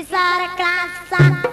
These are class.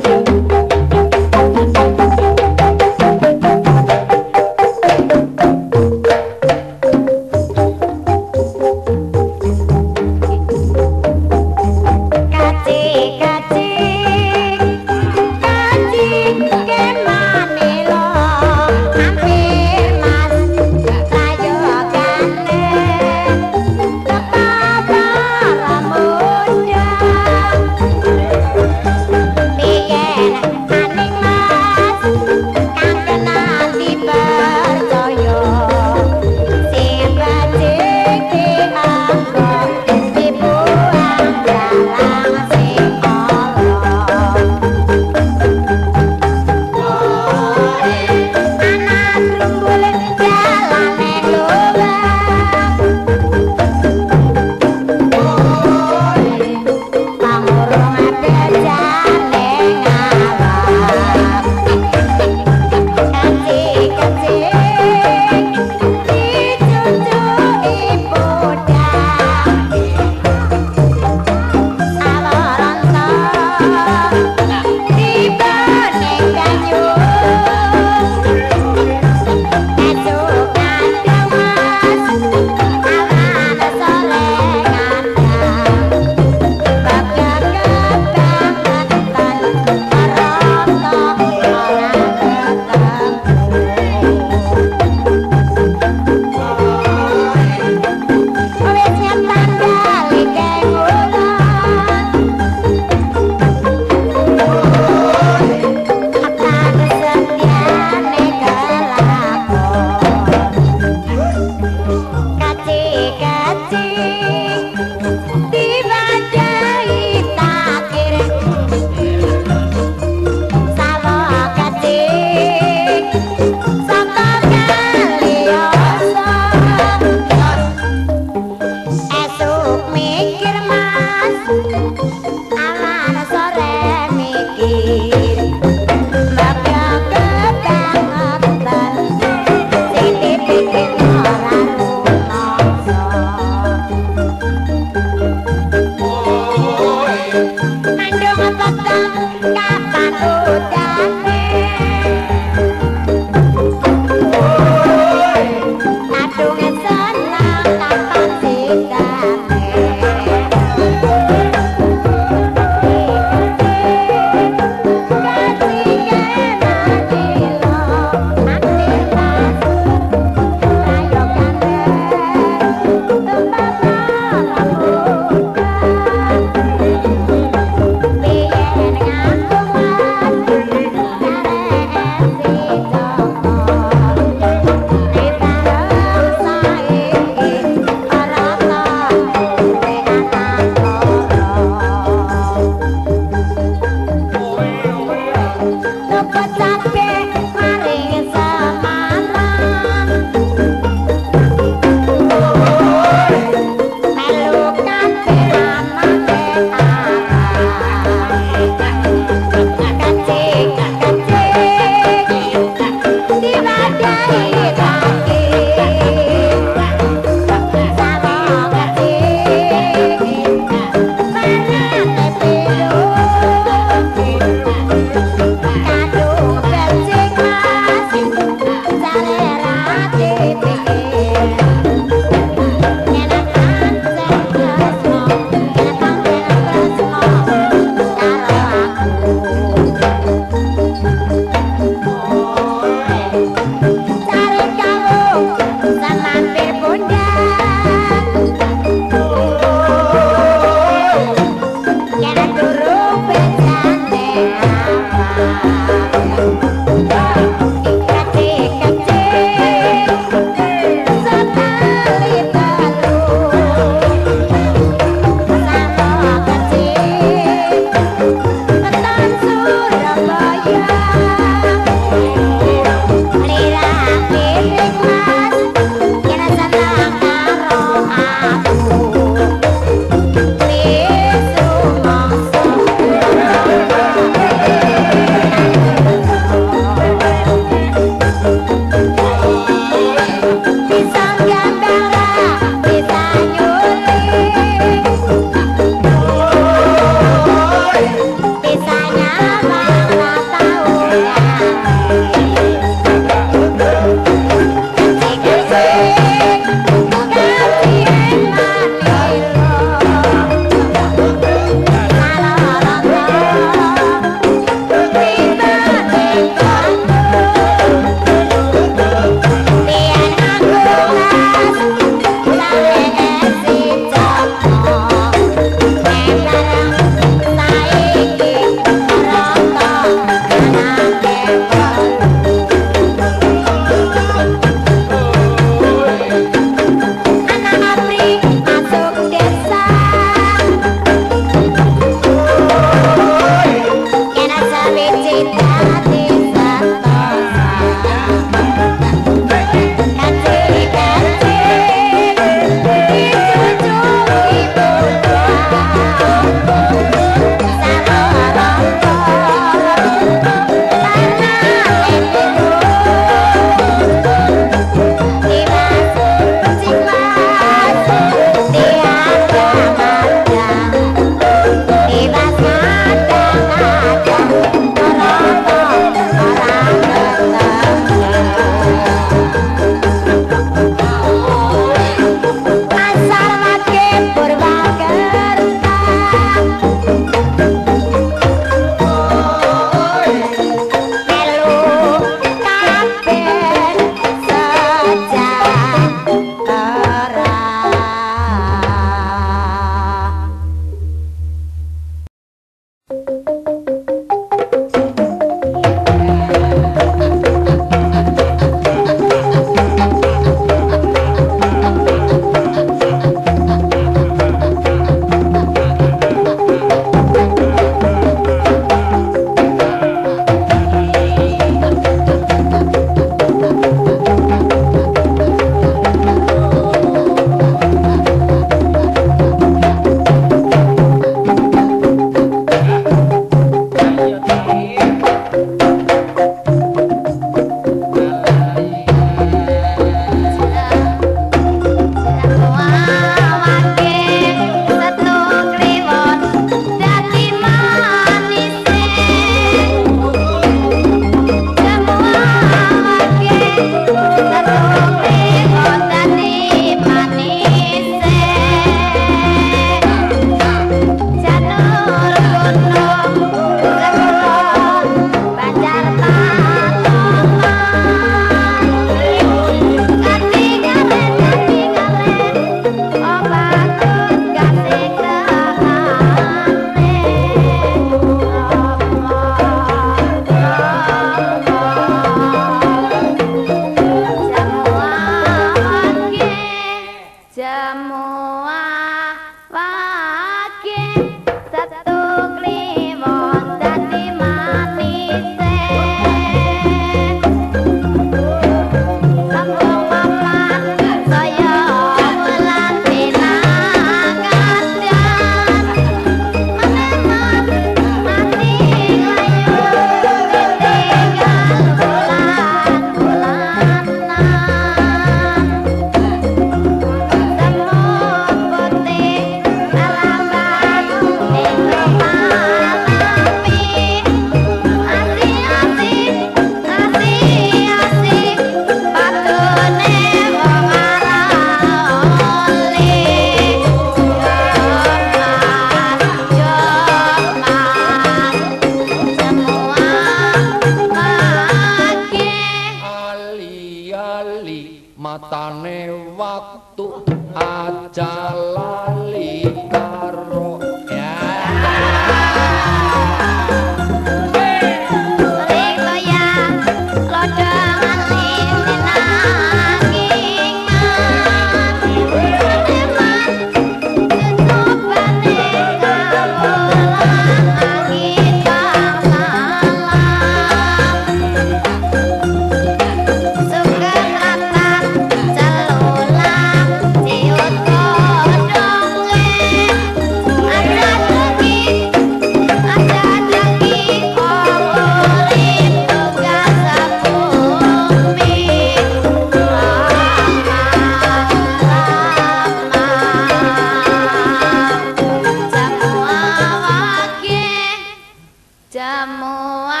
じゃあもう